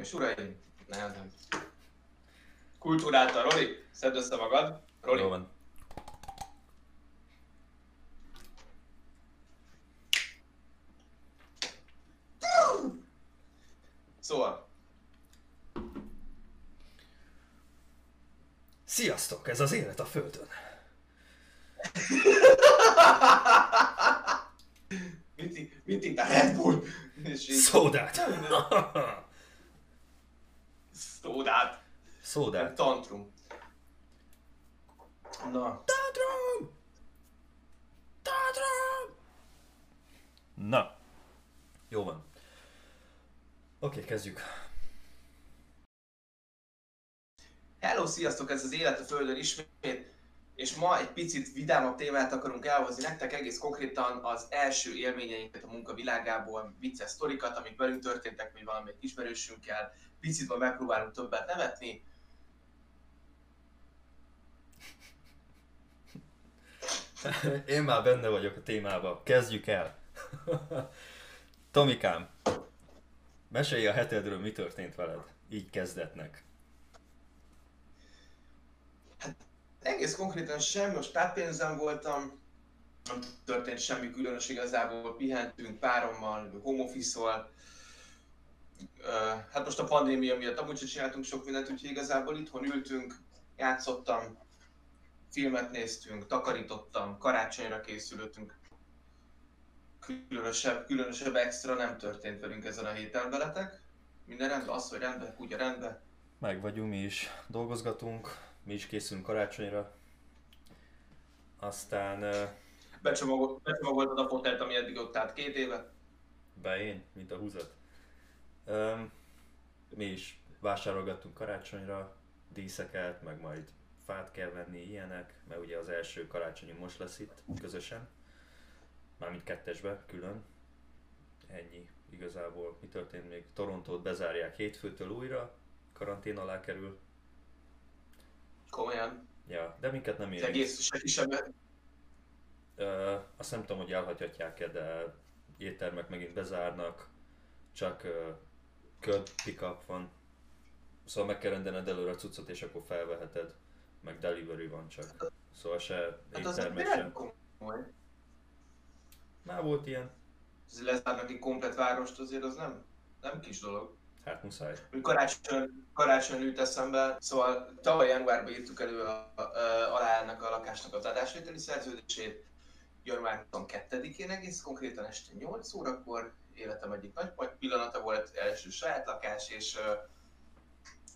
Hölgyeim és uraim, nem, nem. Kultúráltan, Roli, szedd össze magad. Roli. Jó van. Szóval, Sziasztok, ez az élet a Földön. mit, i- mit itt a Red Bull? Szódát. szódát. Tantrum. Na, Tátrum! Tátrum! Na. Jó van. Oké, kezdjük. Hello, sziasztok, ez az Élet a Földön ismét, és ma egy picit vidámabb témát akarunk elhozni nektek, egész konkrétan az első élményeinket a munka világából, vicces sztorikat, amik velünk történtek, vagy valamelyik ismerősünkkel, picit ma megpróbálunk többet nevetni. Én már benne vagyok a témában. Kezdjük el. Tomikám, mesélj a hetedről, mi történt veled. Így kezdetnek. Egész konkrétan semmi, most táppénzem voltam, nem történt semmi különös igazából, pihentünk párommal, home office-val. Ö, Hát most a pandémia miatt amúgy sem csináltunk sok mindent, úgyhogy igazából itthon ültünk, játszottam, filmet néztünk, takarítottam, karácsonyra készülöttünk. Különösebb, különösebb extra nem történt velünk ezen a héten veletek. Minden rendben, az, hogy rendben, kutya rendben. Meg vagyunk mi is, dolgozgatunk, mi is készülünk karácsonyra. Aztán Becsomagol, becsomagoltad a fotelt, ami eddig ott állt két éve. be én, mint a húzat. Öm, mi is vásárolgattunk karácsonyra díszeket, meg majd fát kell venni, ilyenek, mert ugye az első karácsonyi most lesz itt közösen. Mármint kettesbe, külön. Ennyi igazából. Mi történt még? Torontót bezárják hétfőtől újra, karantén alá kerül. Komolyan. Ja, de minket nem érint. egész se kisebb. Ö, azt nem tudom, hogy elhagyhatják-e, de éttermek megint bezárnak, csak ö, köd pickup van. Szóval meg kell rendelned előre a cuccot, és akkor felveheted. Meg delivery van csak. Szóval se Hát éttermek nem sem. Már volt ilyen, Ez lezárnak egy komplet várost azért az nem, nem kis dolog. hát muszáj. Karácsony, karácsony jut eszembe, szóval tavaly januárban írtuk elő a, a, a, alá ennek a lakásnak az adásvételi szerződését, január 22-én egész konkrétan este 8 órakor, életem egyik nagy pillanata volt, első saját lakás, és ö,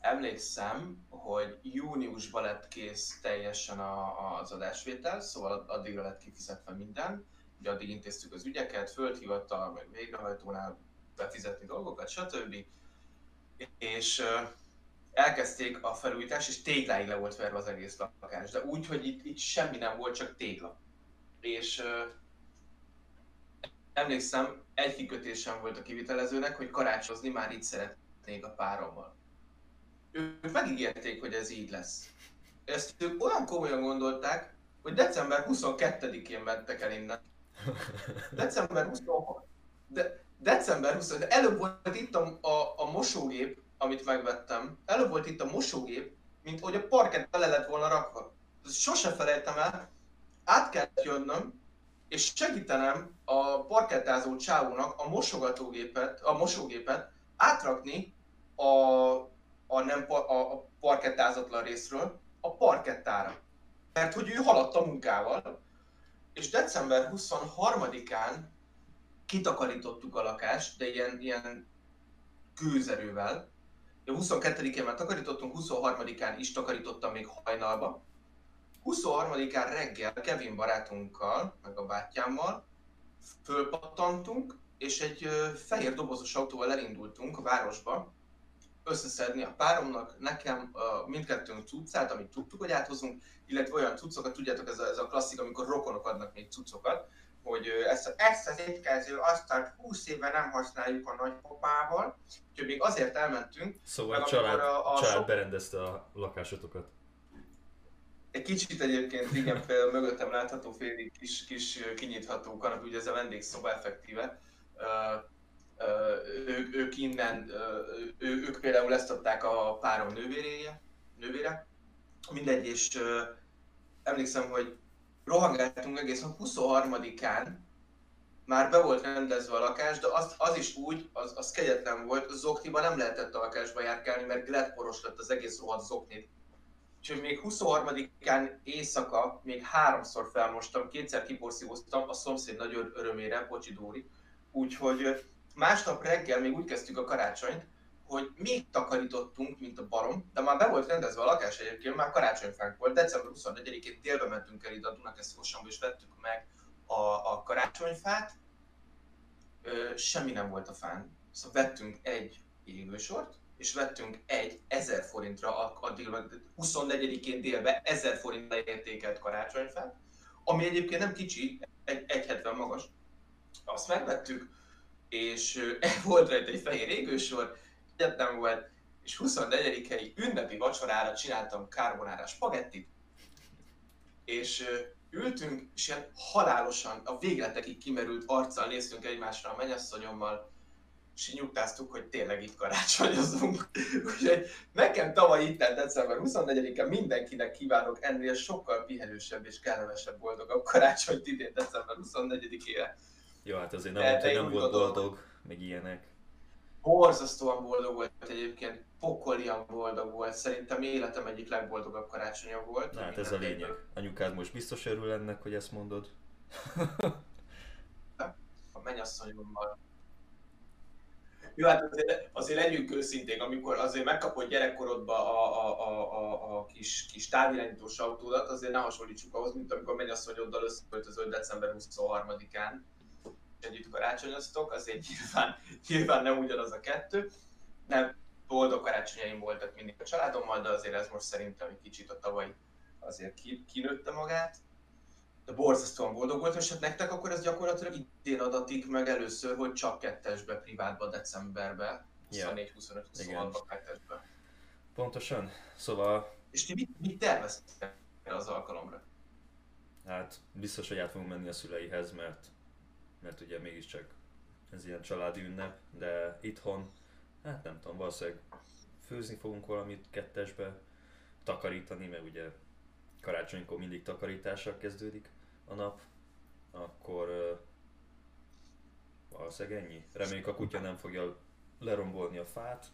emlékszem, hogy júniusban lett kész teljesen a, az adásvétel, szóval addigra lett kifizetve minden, ugye addig intéztük az ügyeket, földhivattal, meg végrehajtónál befizetni dolgokat, stb. És elkezdték a felújítást, és tégláig le volt verve az egész lakás, de úgy, hogy itt, itt semmi nem volt, csak tégla. És emlékszem, egy kikötésem volt a kivitelezőnek, hogy karácsozni már itt szeretnék a párommal. Ők megígérték, hogy ez így lesz. Ezt ők olyan komolyan gondolták, hogy december 22-én mentek el innen. December 26. De, december 20. De előbb volt itt a, a, a mosógép, amit megvettem. Előbb volt itt a mosógép, mint hogy a parkett bele lett volna rakva. Sose felejtem el. Át kellett jönnöm, és segítenem a parkettázó csávónak a mosogatógépet, a mosógépet átrakni a, a, nem, a, a parkettázatlan részről a parkettára. Mert hogy ő haladt a munkával, és december 23-án kitakarítottuk a lakást, de ilyen, ilyen gőzerővel. A 22-én már takarítottunk, 23-án is takarítottam még hajnalba. 23-án reggel Kevin barátunkkal, meg a bátyámmal fölpattantunk, és egy fehér dobozos autóval elindultunk a városba, összeszedni a páromnak, nekem, a mindkettőnk cuccát, amit tudtuk, hogy áthozunk, illetve olyan cuccokat, tudjátok, ez a, ez a klasszik, amikor rokonok adnak még cuccokat, hogy ezt, ezt az étkező asztalt 20 éve nem használjuk a nagypapával, úgyhogy még azért elmentünk, Szóval a család, a- a család sok- berendezte a lakásotokat. Egy kicsit egyébként, igen, például mögöttem látható félig kis, kis kinyitható kanapé, ugye ez a vendégszoba effektíve. Ö, ők, ők innen, ő, ők például ezt a párom nővéréje, nővére, mindegy, és emlékszem, hogy rohangáltunk egészen 23-án, már be volt rendezve a lakás, de az, az is úgy, az, az kegyetlen volt, a zokniban nem lehetett a lakásba járkálni, mert gletporos lett az egész rohadt zoknit. Úgyhogy még 23-án éjszaka még háromszor felmostam, kétszer kiporszívoztam a szomszéd nagy örömére, Bocsi Dóri. Úgyhogy másnap reggel még úgy kezdtük a karácsonyt, hogy még takarítottunk, mint a barom, de már be volt rendezve a lakás egyébként, már karácsonyfánk volt. December 24-én délbe mentünk el ide a Dunakeszkosamba, és vettük meg a, a karácsonyfát. Ö, semmi nem volt a fán. Szóval vettünk egy égősort, és vettünk egy 1000 forintra, addig 24-én délbe 1000 forintra értékelt karácsonyfát, ami egyébként nem kicsi, egy, 1,70 magas. Azt megvettük, és volt rajta egy fehér égősor, egyetem volt, és 24-i ünnepi vacsorára csináltam carbonara spagettit, és ültünk, és ilyen halálosan, a végletekig kimerült arccal néztünk egymásra a mennyasszonyommal, és nyugtáztuk, hogy tényleg itt karácsonyozunk. Úgyhogy nekem tavaly itt december 24-en mindenkinek kívánok ennél sokkal pihenősebb és kellemesebb boldogabb karácsonyt idén december 24-ére. Jó, hát azért nem, hogy nem volt boldog, meg ilyenek. Borzasztóan boldog volt egyébként, pokolian boldog volt. Szerintem életem egyik legboldogabb karácsonya volt. Na, hát ez a lényeg. Anyukád most biztos örül ennek, hogy ezt mondod. a mennyasszonyommal jó, hát azért, azért legyünk őszinték, amikor azért megkapod gyerekkorodba a, a, a, a, a kis, kis távirányítós autódat, azért ne hasonlítsuk ahhoz, mint amikor mennyasszonyoddal összeköltözöl december 23-án, együtt karácsonyoztok, azért nyilván, nyilván nem ugyanaz a kettő. Nem, boldog karácsonyaim voltak mindig a családommal, de azért ez most szerintem egy kicsit a tavaly azért kinőtte magát de borzasztóan boldog voltam, és hát nektek akkor ez gyakorlatilag idén adatik meg először, hogy csak kettesbe, privátba, decemberbe, 24, 25, 26 kettesbe. Pontosan, szóval... És ti mit, mit terveztek az alkalomra? Hát biztos, hogy át fogunk menni a szüleihez, mert, mert ugye mégiscsak ez ilyen családi ünnep, de itthon, hát nem tudom, valószínűleg főzni fogunk valamit kettesbe, takarítani, mert ugye karácsonykor mindig takarítással kezdődik a nap, akkor uh, valószínűleg ennyi. Reméljük a kutya nem fogja lerombolni a fát.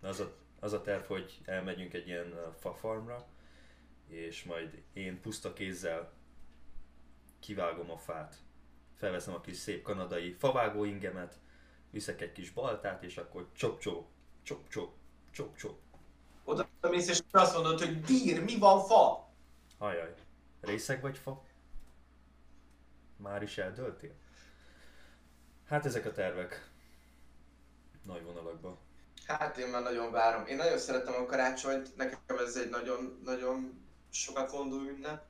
Az a, az a terv, hogy elmegyünk egy ilyen uh, fa farmra, és majd én puszta kézzel kivágom a fát. Felveszem a kis szép kanadai favágó ingemet, viszek egy kis baltát, és akkor csop-csop, csop-csop, csop-csop. Oda mész, és azt mondod, hogy bír, mi van fa? Ajaj, részeg vagy fa? Már is eldöltél? Hát ezek a tervek. Nagy vonalakban. Hát én már nagyon várom. Én nagyon szeretem a karácsonyt, nekem ez egy nagyon, nagyon sokat vondó ünnep.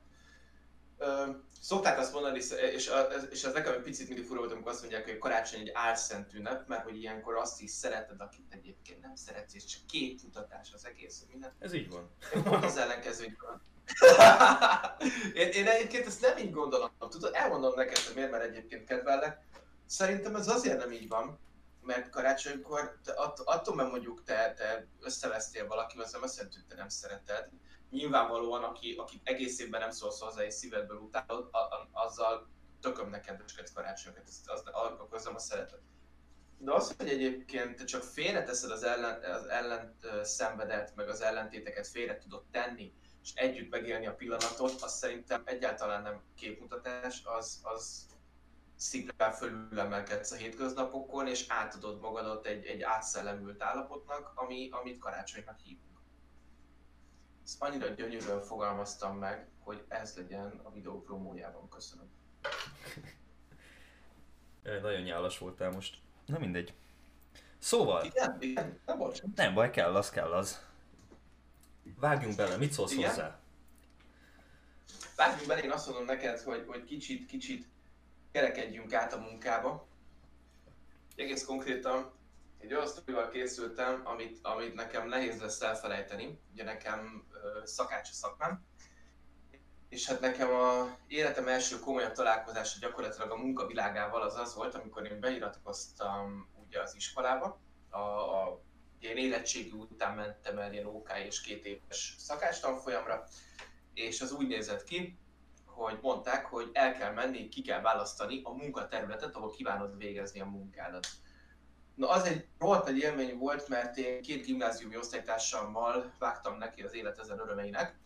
Szokták azt mondani, és, és ez nekem egy picit mindig fura volt, amikor azt mondják, hogy karácsony egy álszent ünnep, mert hogy ilyenkor azt is szereted, akit egyébként nem szeretsz, és csak mutatás az egész, minden. Ez így van. Én pont az ellenkező van. én, én egyébként ezt nem így gondolom. Tudod, elmondom neked, hogy miért, mert egyébként kedvellek. Szerintem ez azért nem így van, mert karácsonykor te, att, attól, mert mondjuk te, te összevesztél valakivel, az nem azt jelenti, hogy te nem szereted. Nyilvánvalóan, aki, aki egész évben nem szólsz hozzá és szívedből utálod, a, a, azzal tökömnek kedveskedsz karácsonyokat, az, az, az nem a szeretet. De az, hogy egyébként te csak félreteszed az, ellen, az ellent szenvedet, meg az ellentéteket félre tudod tenni, és együtt megélni a pillanatot, az szerintem egyáltalán nem képmutatás, az, az szimplán fölülemelkedsz a hétköznapokon, és átadod magadat egy, egy átszellemült állapotnak, ami, amit karácsonynak hívunk. Ezt annyira gyönyörűen fogalmaztam meg, hogy ez legyen a videó promójában. Köszönöm. Nagyon nyálas voltál most. Na mindegy. Szóval... Igen, igen, nem, nem baj, kell az, kell az. Vágjunk bele, mit szólsz Igen? hozzá? Vágjunk bele, én azt mondom neked, hogy, hogy kicsit, kicsit kerekedjünk át a munkába. Egész konkrétan egy olyan sztorival készültem, amit, amit nekem nehéz lesz elfelejteni. Ugye nekem szakács a szakmám, és hát nekem a életem első komolyabb találkozása gyakorlatilag a munkavilágával az az volt, amikor én beiratkoztam ugye az iskolába. A, a, én érettségi után mentem el ilyen OK és két éves szakástanfolyamra, és az úgy nézett ki, hogy mondták, hogy el kell menni, ki kell választani a munkaterületet, ahol kívánod végezni a munkádat. Na az egy rohadt nagy élmény volt, mert én két gimnáziumi osztálytársammal vágtam neki az élet ezen örömeinek,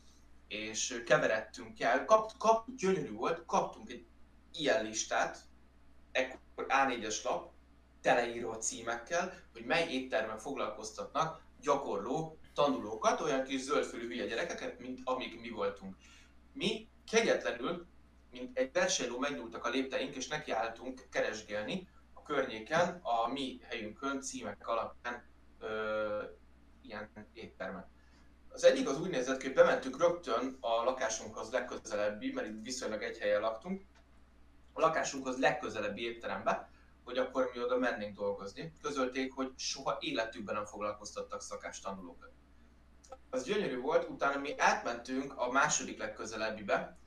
és keveredtünk el, kap, kap, gyönyörű volt, kaptunk egy ilyen listát, ekkor A4-es lap, teleíró címekkel, hogy mely éttermen foglalkoztatnak gyakorló tanulókat, olyan kis zöldfülű hülye gyerekeket, mint amik mi voltunk. Mi kegyetlenül, mint egy versenyló megnyúltak a lépteink, és nekiálltunk keresgélni környéken, a mi helyünkön, címek alapján ö, ilyen éttermet. Az egyik az úgy nézett ki, hogy bementünk rögtön a lakásunkhoz legközelebbi, mert itt viszonylag egy helyen laktunk, a lakásunkhoz legközelebbi étterembe, hogy akkor mi oda mennénk dolgozni. Közölték, hogy soha életükben nem foglalkoztattak szakás tanulókat. Az gyönyörű volt, utána mi átmentünk a második legközelebbibe,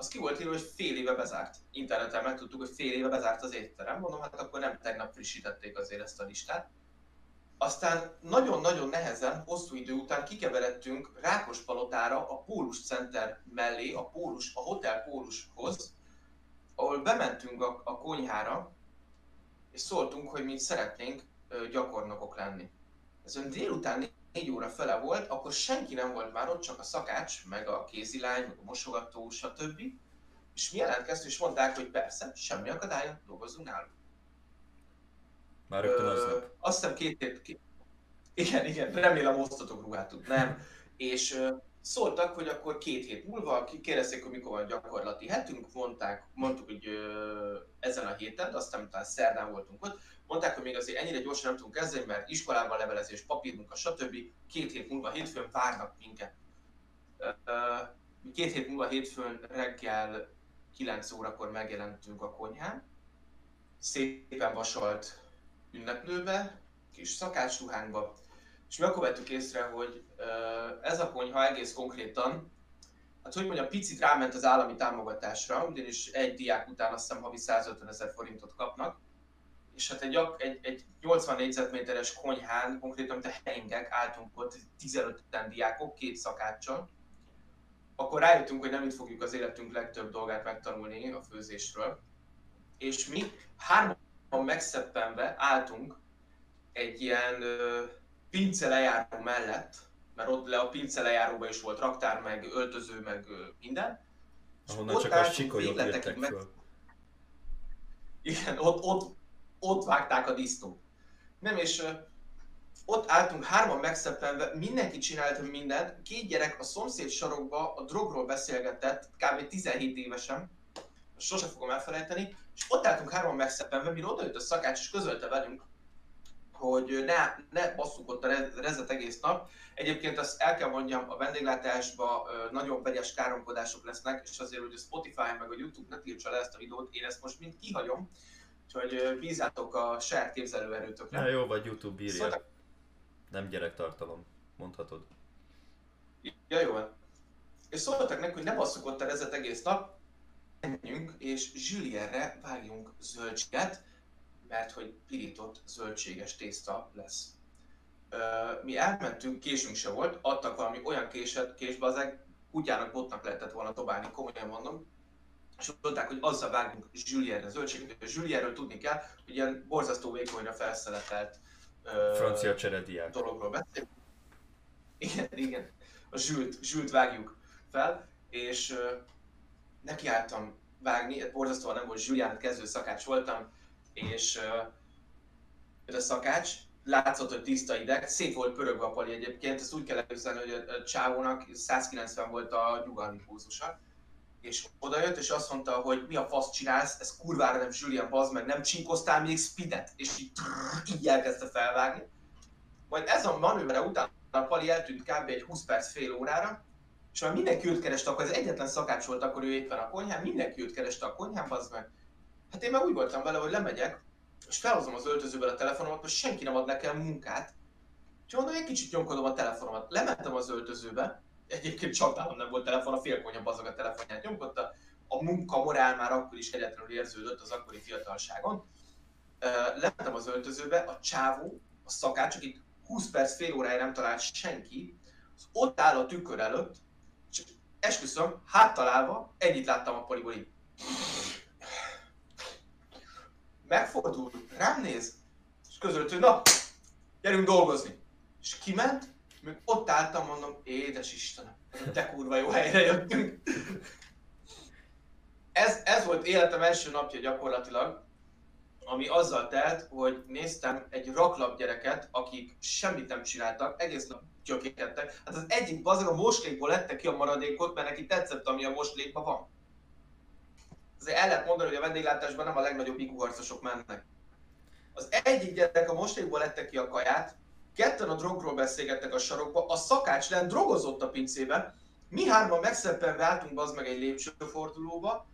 az ki volt írva, hogy fél éve bezárt. Interneten megtudtuk, hogy fél éve bezárt az étterem. Mondom, hát akkor nem tegnap frissítették azért ezt a listát. Aztán nagyon-nagyon nehezen, hosszú idő után kikeveredtünk Rákospalotára, a Pólus Center mellé, a Pólus, a Hotel Pólushoz, ahol bementünk a, a konyhára, és szóltunk, hogy mi szeretnénk gyakornokok lenni. Ez ön délután négy óra fele volt, akkor senki nem volt már ott, csak a szakács, meg a kézilány, meg a mosogató, stb. És mi jelentkeztünk, és mondták, hogy persze, semmi akadálya, dolgozzunk náluk. Már rögtön aznap. Azt hiszem két hét... Két... Igen, igen, remélem osztotok ruhátot, nem. És ö, szóltak, hogy akkor két hét múlva, kérdezték, hogy mikor van gyakorlati hetünk, mondták, mondtuk, hogy ö, ezen a héten, aztán utána szerdán voltunk ott, mondták, hogy még azért ennyire gyorsan nem tudunk kezdeni, mert iskolában levelezés, papírmunka, stb. Két hét múlva hétfőn várnak minket. Két hét múlva hétfőn reggel 9 órakor megjelentünk a konyhán, szépen vasalt ünneplőbe, kis szakácsruhánkba, és mi akkor vettük észre, hogy ez a konyha egész konkrétan, hát hogy mondjam, picit ráment az állami támogatásra, ugyanis egy diák után azt hiszem havi 150 ezer forintot kapnak, és hát egy, egy, egy 80 négyzetméteres konyhán, konkrétan, mint a hengek, álltunk ott 15 diákok, két szakáccsal, akkor rájöttünk, hogy nem itt fogjuk az életünk legtöbb dolgát megtanulni a főzésről. És mi hárman megszeppenve álltunk egy ilyen ö, pince lejáró mellett, mert ott le a pince lejáróban is volt raktár, meg öltöző, meg ö, minden. Ahonnan csak a sikolyok jöttek meg... föl. Igen, ott, ott, ott vágták a disznót. Nem, és ott álltunk hárman megszeppenve, mindenki csinált mindent, két gyerek a szomszéd sarokba a drogról beszélgetett, kb. 17 évesen, sose fogom elfelejteni, és ott álltunk hárman megszeppenve, mire odajött a szakács, és közölte velünk, hogy ne, ne basszuk ott a rezet egész nap. Egyébként azt el kell mondjam, a vendéglátásban nagyon vegyes káromkodások lesznek, és azért, hogy a Spotify meg a YouTube ne tiltsa le ezt a videót, én ezt most mind kihagyom, úgyhogy bízátok a saját képzelőerőtökre. Na jó, vagy YouTube írja. Szóval... Nem gyerektartalom, mondhatod. Ja, jó. És szóltak neki, hogy ne basszuk ott a rezet egész nap, menjünk és Julienre vágjunk zöldséget, mert hogy pirított zöldséges tészta lesz. Mi elmentünk, késünk se volt, adtak valami olyan késet, késbe, az kutyának, botnak lehetett volna dobálni, komolyan mondom, és mondták, hogy azzal vágunk Julienre zöldséget, és Julienről tudni kell, hogy ilyen borzasztó vékonyra felszeletelt francia cserediák dologról beszélünk. Igen, igen. A zsült, zsült vágjuk fel, és nekiálltam vágni, borzasztóan nem volt Zsülián, kezdő szakács voltam, és uh, a szakács, látszott, hogy tiszta ideg, szép volt pörögve a pali egyébként, ezt úgy kell előzni, hogy a csávónak 190 volt a nyugalmi pulzusa, és odajött, és azt mondta, hogy mi a fasz csinálsz, ez kurvára nem Julian, bazd meg, nem csinkoztál még speedet, és így, trrr, így elkezdte felvágni. Majd ez a manővere után a Pali eltűnt kb. egy 20 perc fél órára, és már mindenki őt kereste, akkor az egyetlen szakács volt, akkor ő éppen a konyhán, mindenki őt kereste a konyhán, az meg. Hát én már úgy voltam vele, hogy lemegyek, és felhozom az öltözőből a telefonomat, most senki nem ad nekem munkát. És mondom, egy kicsit nyomkodom a telefonomat. Lementem az öltözőbe, egyébként csapálom nem volt telefon, a félkonya bazog a telefonját nyomkodta. A munka morál már akkor is egyetlenül érződött az akkori fiatalságon. lementem az öltözőbe, a csávó, a szakács, akit 20 perc, fél órája nem talált senki, az ott áll a tükör előtt, és esküszöm, háttalálva, ennyit láttam a poliból. Megfordul, rám néz, és közölt, hogy na, gyerünk dolgozni. És kiment, még ott álltam, mondom, édes Istenem, de kurva jó helyre jöttünk. Ez, ez volt életem első napja gyakorlatilag, ami azzal telt, hogy néztem egy raklap gyereket, akik semmit nem csináltak, egész nap gyökékedtek. Hát az egyik bazeg a moslékból lette ki a maradékot, mert neki tetszett, ami a moslékban van. Azért el lehet mondani, hogy a vendéglátásban nem a legnagyobb ikuharcosok mennek. Az egyik gyerek a moslékból lette ki a kaját, ketten a drogról beszélgettek a sarokba, a szakács lent drogozott a pincébe, mi hárman megszeppenve álltunk az meg egy lépcsőfordulóba,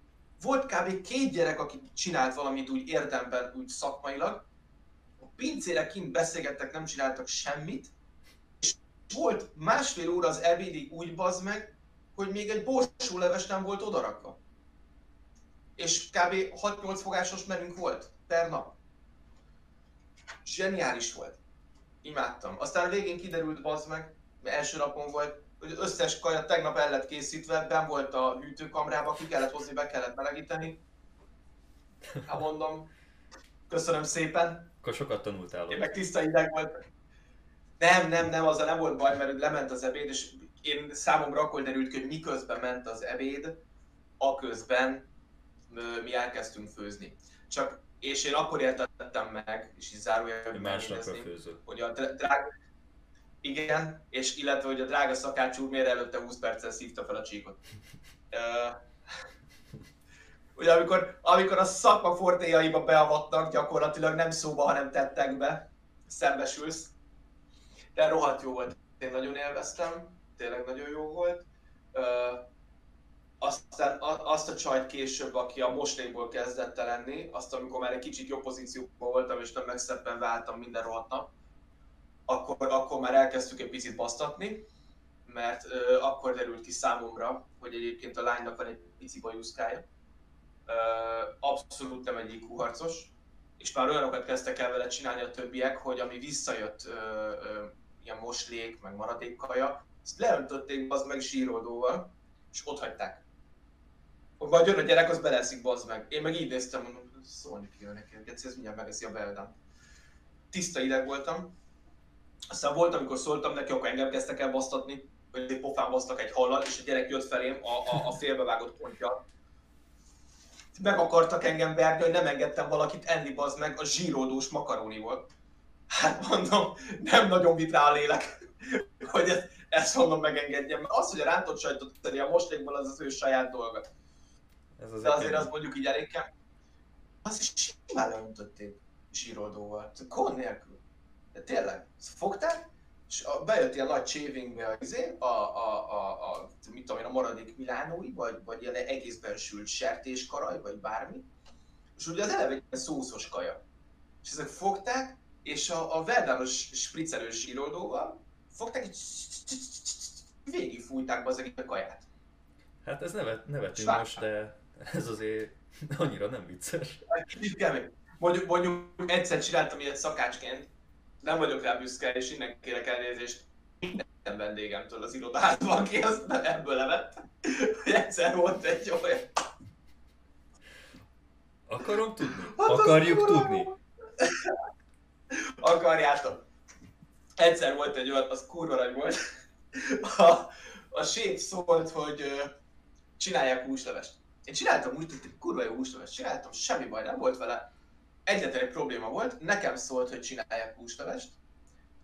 volt kb. két gyerek, aki csinált valamit úgy érdemben, úgy szakmailag, a pincére kint beszélgettek, nem csináltak semmit, és volt másfél óra az ebédig úgy bazd meg, hogy még egy borsóleves nem volt odarakva. És kb. 6-8 fogásos menünk volt per nap. Zseniális volt. Imádtam. Aztán a végén kiderült, bazd meg, mert első napon volt, hogy összes kaja tegnap el lett készítve, ben volt a hűtőkamrába, ki kellett hozni, be kellett melegíteni. Hát mondom, köszönöm szépen. Akkor sokat tanultál. Én meg tiszta ideg volt. Nem, nem, nem, azzal nem volt baj, mert lement az ebéd, és én számomra akkor derült ki, hogy miközben ment az ebéd, aközben mi elkezdtünk főzni. Csak, és én akkor értettem meg, és így zárójelben főző. hogy a drága, igen, és illetve, hogy a drága szakács úr miért előtte 20 perccel szívta fel a csíkot. Ugye amikor, amikor a szakma fortéjaiba beavatnak, gyakorlatilag nem szóba, hanem tettekbe szembesülsz. De rohadt jó volt. Én nagyon élveztem, tényleg nagyon jó volt. Uh, aztán azt a csajt később, aki a moslékból kezdett lenni, azt amikor már egy kicsit jobb pozícióban voltam, és nem megszebben váltam minden rohadt nap, akkor, akkor már elkezdtük egy picit basztatni, mert ö, akkor derült ki számomra, hogy egyébként a lánynak van egy pici bajuszkája. Ö, abszolút nem egy IQ harcos, és már olyanokat kezdtek el vele csinálni a többiek, hogy ami visszajött ö, ö, ilyen moslék, meg maradékkaja, ezt leöntötték az meg zsíroldóval, és ott hagyták. Vagy jön a gyerek, az beleszik, bazd meg. Én meg így néztem, mondom, szólni kell neki, ez mindjárt megeszi a beldám. Tiszta ideg voltam, aztán volt, amikor szóltam neki, akkor engem kezdtek el basztatni, hogy pofán basztak egy hallal, és a gyerek jött felém a, a, a félbevágott pontja. Meg akartak engem verni, hogy nem engedtem valakit enni, bazd meg, a zsíródós makaróniból. Hát mondom, nem nagyon vitt rá a lélek, hogy ezt, ezt mondom megengedjem. Az, hogy a rántott sajtot tenni a moslékból, az az ő saját dolga. Ez az De azért az mondjuk így elég kell. Az is simán leöntötték zsíroldóval. Kon nélkül. De tényleg, fogták, és bejött ilyen nagy csévingbe a, izé, a, a, a, a, mit tudom én, a maradék milánói, vagy, vagy ilyen egészben sült sertéskaraj, vagy bármi. És ugye az eleve egy szószos kaja. És ezek fogták, és a, a verdános spriccelős zsíroldóval fogták, és végig fújták be az egész kaját. Hát ez nevet, nevetünk most, de ez azért annyira nem vicces. Kicsit kemény. Mondjuk, mondjuk egyszer csináltam ilyet szakácsként, nem vagyok rá büszke, és innen kérek elnézést minden vendégemtől az irodában, aki azt ebből levett, hogy egyszer volt egy olyan... Akarom tudni? Hát Akarjuk tudni? Akarjátok. Egyszer volt egy olyan, az kurva nagy volt. A, a sét szólt, hogy csinálják húslevest. Én csináltam úgy, hogy kurva jó húslevest csináltam, semmi baj nem volt vele egyetlen egy probléma volt, nekem szólt, hogy csinálják húslevest,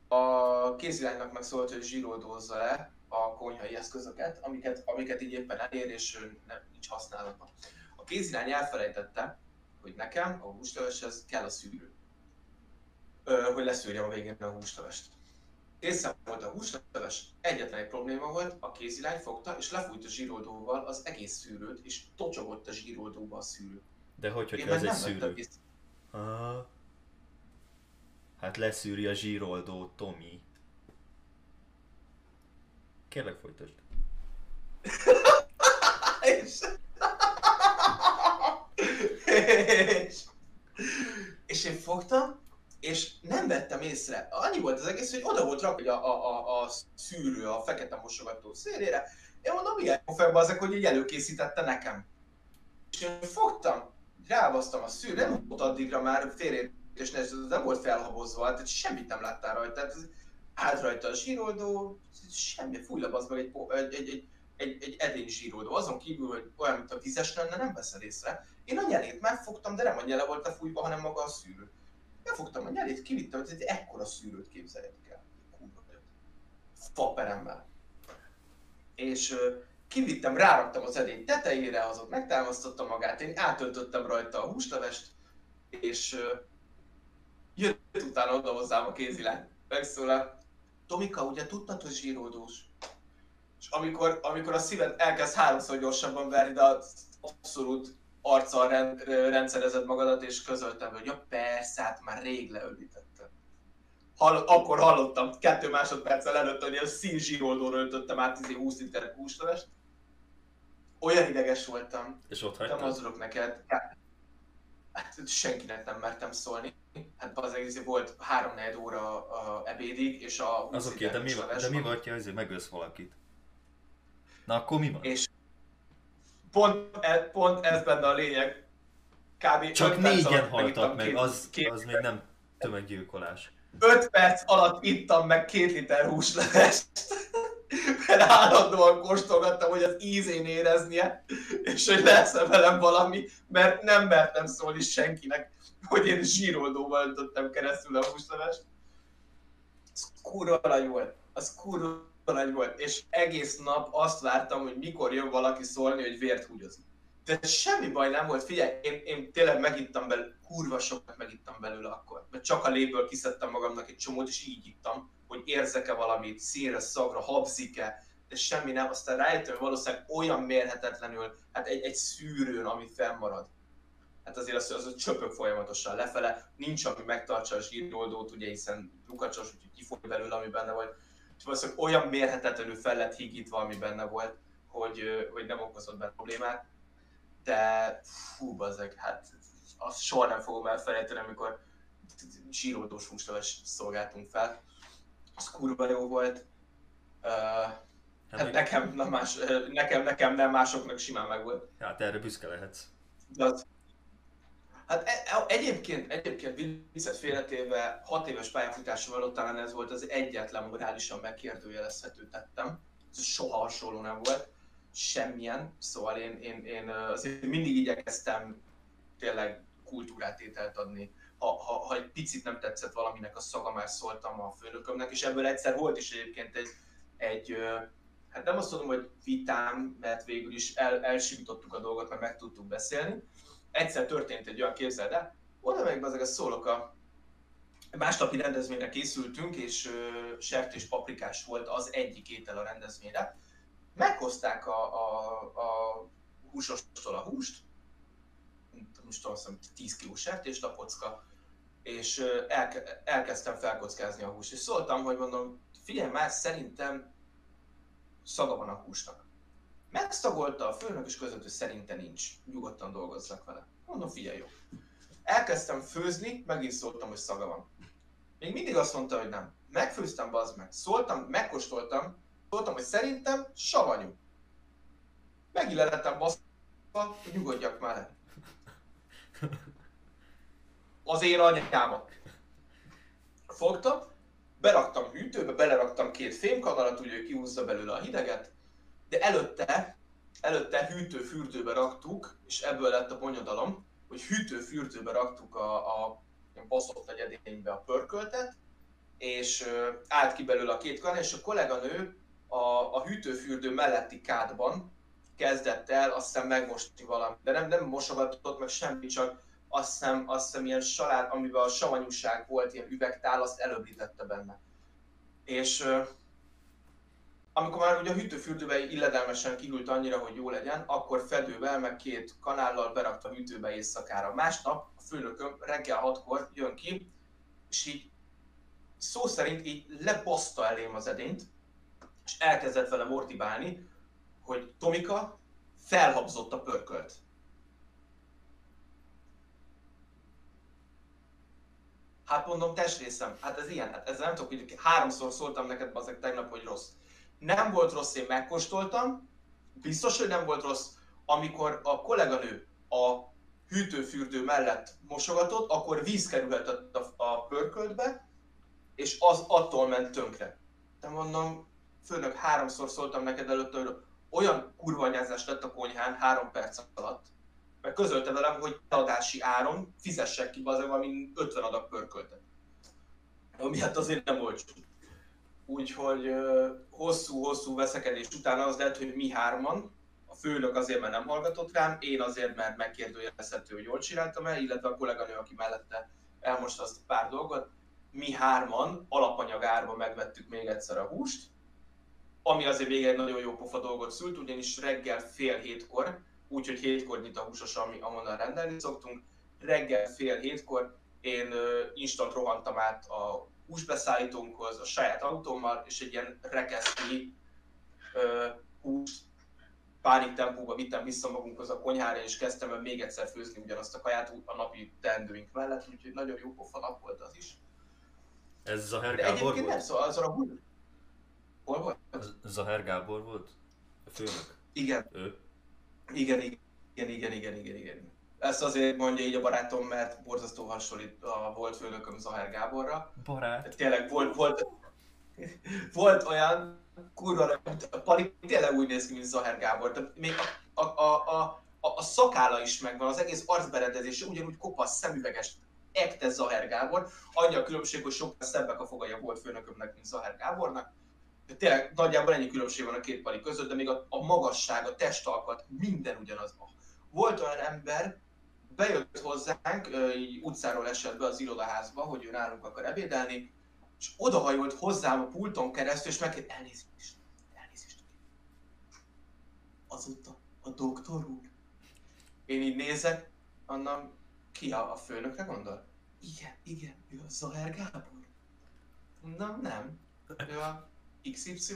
a kéziránynak meg szólt, hogy zsíroldózza le a konyhai eszközöket, amiket, amiket így éppen elér, és nem, nincs használatban. A kézirány elfelejtette, hogy nekem a húsleveshez kell a szűrő, hogy leszűrjem a végén a húslevest. Készen volt a húsleves, egyetlen egy probléma volt, a kézilány fogta és lefújt a zsíroldóval az egész szűrőt, és tocsogott a zsíroldóba a szűrő. De hogy, hogyha ez egy szűrő? Aha. Hát leszűri a zsíroldó Tomi. Kérlek folytasd. és, és És én fogtam, és nem vettem észre. Annyi volt az egész, hogy oda volt rakva a, a, a, a szűrő a fekete mosogató szélére. Én mondom, milyen fel azok, hogy így előkészítette nekem. És én fogtam, rávasztam a szűrő, nem volt addigra már félrét, és nem volt felhabozva, tehát semmit nem láttál rajta. Tehát állt rajta a zsíroldó, semmi, fúj az meg egy, egy, egy, egy, egy, egy edény zsíroldó. Azon kívül, hogy olyan, mint a vizes lenne, nem veszed észre. Én a nyelét megfogtam, de nem a nyele volt a fújva, hanem maga a szűrő. Megfogtam a nyelét, kivittem, hogy egy ekkora szűrőt képzeljetek el. Faperemmel. És kivittem, ráraktam az edény tetejére, azok megtámasztotta magát, én átöltöttem rajta a húslevest, és jött utána oda hozzám a kézilány. Megszólal, Tomika, ugye tudtad, hogy zsíroldós? És amikor, amikor a szíved elkezd háromszor gyorsabban verni, de abszolút arccal rend, rendszerezed magadat, és közöltem, hogy ja persze, hát már rég leöblítettem. Hall, akkor hallottam kettő másodperccel előtt, hogy a szín zsíroldóra öntöttem át 20 izé liter húslevest. Olyan ideges voltam. És ott hagytam? Nem neked. Hát senkinek nem mertem szólni. Hát az egész volt három óra a ebédig, és a Az oké, okay, de mi, de mi vagy, ha ezért megölsz valakit? Na akkor mi van? És pont, e, pont ez benne a lényeg. Kb. Csak négyen haltak meg, az, az még nem tömeggyilkolás. 5 perc alatt ittam meg két liter húslevest. Mert állandóan kóstolgattam, hogy az ízén éreznie, és hogy lesz -e velem valami, mert nem mertem szólni senkinek, hogy én zsíroldóval öntöttem keresztül a húslevest. Az kurva volt. Az kurva nagy volt, és egész nap azt vártam, hogy mikor jön valaki szólni, hogy vért húgyozik. De semmi baj nem volt, figyelj, én, én tényleg megittam belőle, kurva sokat megittam belőle akkor. Mert csak a léből kiszedtem magamnak egy csomót, és így ittam, hogy érzek-e valamit, színre, szagra, habzik-e, de semmi nem. Aztán rájöttem, hogy valószínűleg olyan mérhetetlenül, hát egy, egy szűrőn, ami fennmarad. Hát azért az, az, az csöpög folyamatosan lefele, nincs, ami megtartsa a zsíroldót, ugye, hiszen lukacsos, úgyhogy kifoly belőle, ami benne volt és valószínűleg olyan mérhetetlenül fel lett hígítva, ami benne volt, hogy, hogy nem okozott benne problémát. De fú, bazeg, hát azt soha nem fogom elfelejteni, amikor zsíródós húsleves szolgáltunk fel. Az kurva jó volt. Uh, hát nekem, na más, nekem, nekem nem, másoknak simán meg volt. Hát erre büszke lehetsz. De az, Hát e, e, egyébként, egyébként viccet félretéve, hat éves pályafutásom alatt talán ez volt az egyetlen morálisan megkérdőjelezhető tettem. Ez soha hasonló nem volt, semmilyen. Szóval én, én, én azért mindig igyekeztem tényleg kultúrát ételt adni. Ha, ha, ha egy picit nem tetszett valaminek a szaga, már szóltam a főnökömnek, és ebből egyszer volt is egyébként egy, egy hát nem azt mondom, hogy vitám, mert végül is el, elsimítottuk a dolgot, mert meg tudtuk beszélni, egyszer történt egy olyan, képzeld el, oda meg azért szólok a másnapi rendezvényre készültünk, és uh, sertés paprikás volt az egyik étel a rendezvényre. Meghozták a, a, a húsostól a húst, most azt 10 kg sertés lapocka, és elke, elkezdtem felkockázni a húst, és szóltam, hogy mondom, figyelj már, szerintem szaga van a húsnak. Megszagolta a főnök, és között, hogy szerintem nincs. Nyugodtan dolgozzak vele. Mondom, figyelj jó. Elkezdtem főzni, megint szóltam, hogy szaga van. Még mindig azt mondta, hogy nem. Megfőztem, bazd meg. Szóltam, megkóstoltam, szóltam, hogy szerintem savanyú. Megillelettem baszva, hogy nyugodjak már. Az én anyámat. Fogtam, beraktam hűtőbe, beleraktam két fémkanalat, úgy hogy kihúzza belőle a hideget, de előtte, előtte hűtő-fürdőbe raktuk, és ebből lett a bonyodalom, hogy hűtő-fürdőbe raktuk a, a baszott nagy edénybe a pörköltet, és állt ki belőle a két kan, és a kolléganő a, a hűtőfürdő melletti kádban kezdett el azt hiszem megmosni valamit, de nem, nem mosogatott meg semmi, csak azt hiszem, azt hiszem ilyen salád, amiben a savanyúság volt, ilyen üvegtál, azt előblítette benne. És amikor már ugye a hűtőfürdőbe illedelmesen kiült annyira, hogy jó legyen, akkor fedővel, meg két kanállal berakta a hűtőbe éjszakára. Másnap a főnököm reggel hatkor jön ki, és így szó szerint így lebaszta elém az edényt, és elkezdett vele mortibálni, hogy Tomika felhabzott a pörkölt. Hát mondom, testrészem, hát ez ilyen, hát ezzel nem tudok, hogy háromszor szóltam neked azok tegnap, hogy rossz. Nem volt rossz, én megkóstoltam, biztos, hogy nem volt rossz, amikor a kolléganő a hűtőfürdő mellett mosogatott, akkor víz kerülhetett a, a pörköltbe, és az attól ment tönkre. De mondom, főnök, háromszor szóltam neked előtte, hogy olyan kurva anyázás lett a konyhán három perc alatt, mert közölte velem, hogy adási áron fizessek ki az valami 50 adag pörköltet. Ami hát azért nem olcsó. Úgyhogy hosszú-hosszú veszekedés után az lehet, hogy mi hárman, a főnök azért, mert nem hallgatott rám, én azért, mert megkérdőjelezhető, hogy jól csináltam el, illetve a kolléganő, aki mellette elmosta azt a pár dolgot, mi hárman alapanyagárban megvettük még egyszer a húst, ami azért még egy nagyon jó pofa dolgot szült, ugyanis reggel fél hétkor, úgyhogy hétkor nyit a húsos, ami amonnan rendelni szoktunk, reggel fél hétkor én instant rohantam át a húsbeszállítónkhoz a saját autómmal, és egy ilyen rekesztnyi uh, húst pánik tempóba vittem vissza magunkhoz a konyhára, és kezdtem el még egyszer főzni ugyanazt a kaját a napi teendőink mellett, úgyhogy nagyon jó pofa nap volt az is. Ez Zaher De Gábor egyébként nem volt? szól, az a hús. Hol volt? Zaher Gábor volt? A főnök? Igen, Ő? igen, igen, igen, igen, igen, igen, igen. Ezt azért mondja így a barátom, mert borzasztó hasonlít a volt főnököm Zahár Gáborra. Barát. Tényleg volt, volt, volt olyan, kurva, a Pali tényleg úgy néz ki, mint Zahár Gábor. De még a, a, a, a, a, a szakála is megvan, az egész arcberendezése ugyanúgy kopasz, szemüveges, ekte Zahár Gábor. Annyi a különbség, hogy sokkal szebbek a fogai a volt főnökömnek, mint Zahár Gábornak. De tényleg nagyjából ennyi különbség van a két pali között, de még a, a magasság, a testalkat, minden ugyanaz. Volt olyan ember, bejött hozzánk, így utcáról esett be az irodaházba, hogy ő nálunk akar ebédelni, és odahajolt hozzám a pulton keresztül, és megkérdezte, elnézést, elnézést. Azóta a doktor úr. Én így nézek, annak ki a, a főnökre gondol? Igen, igen, ő a Zahár Gábor. Mondom, nem. Ő a XY.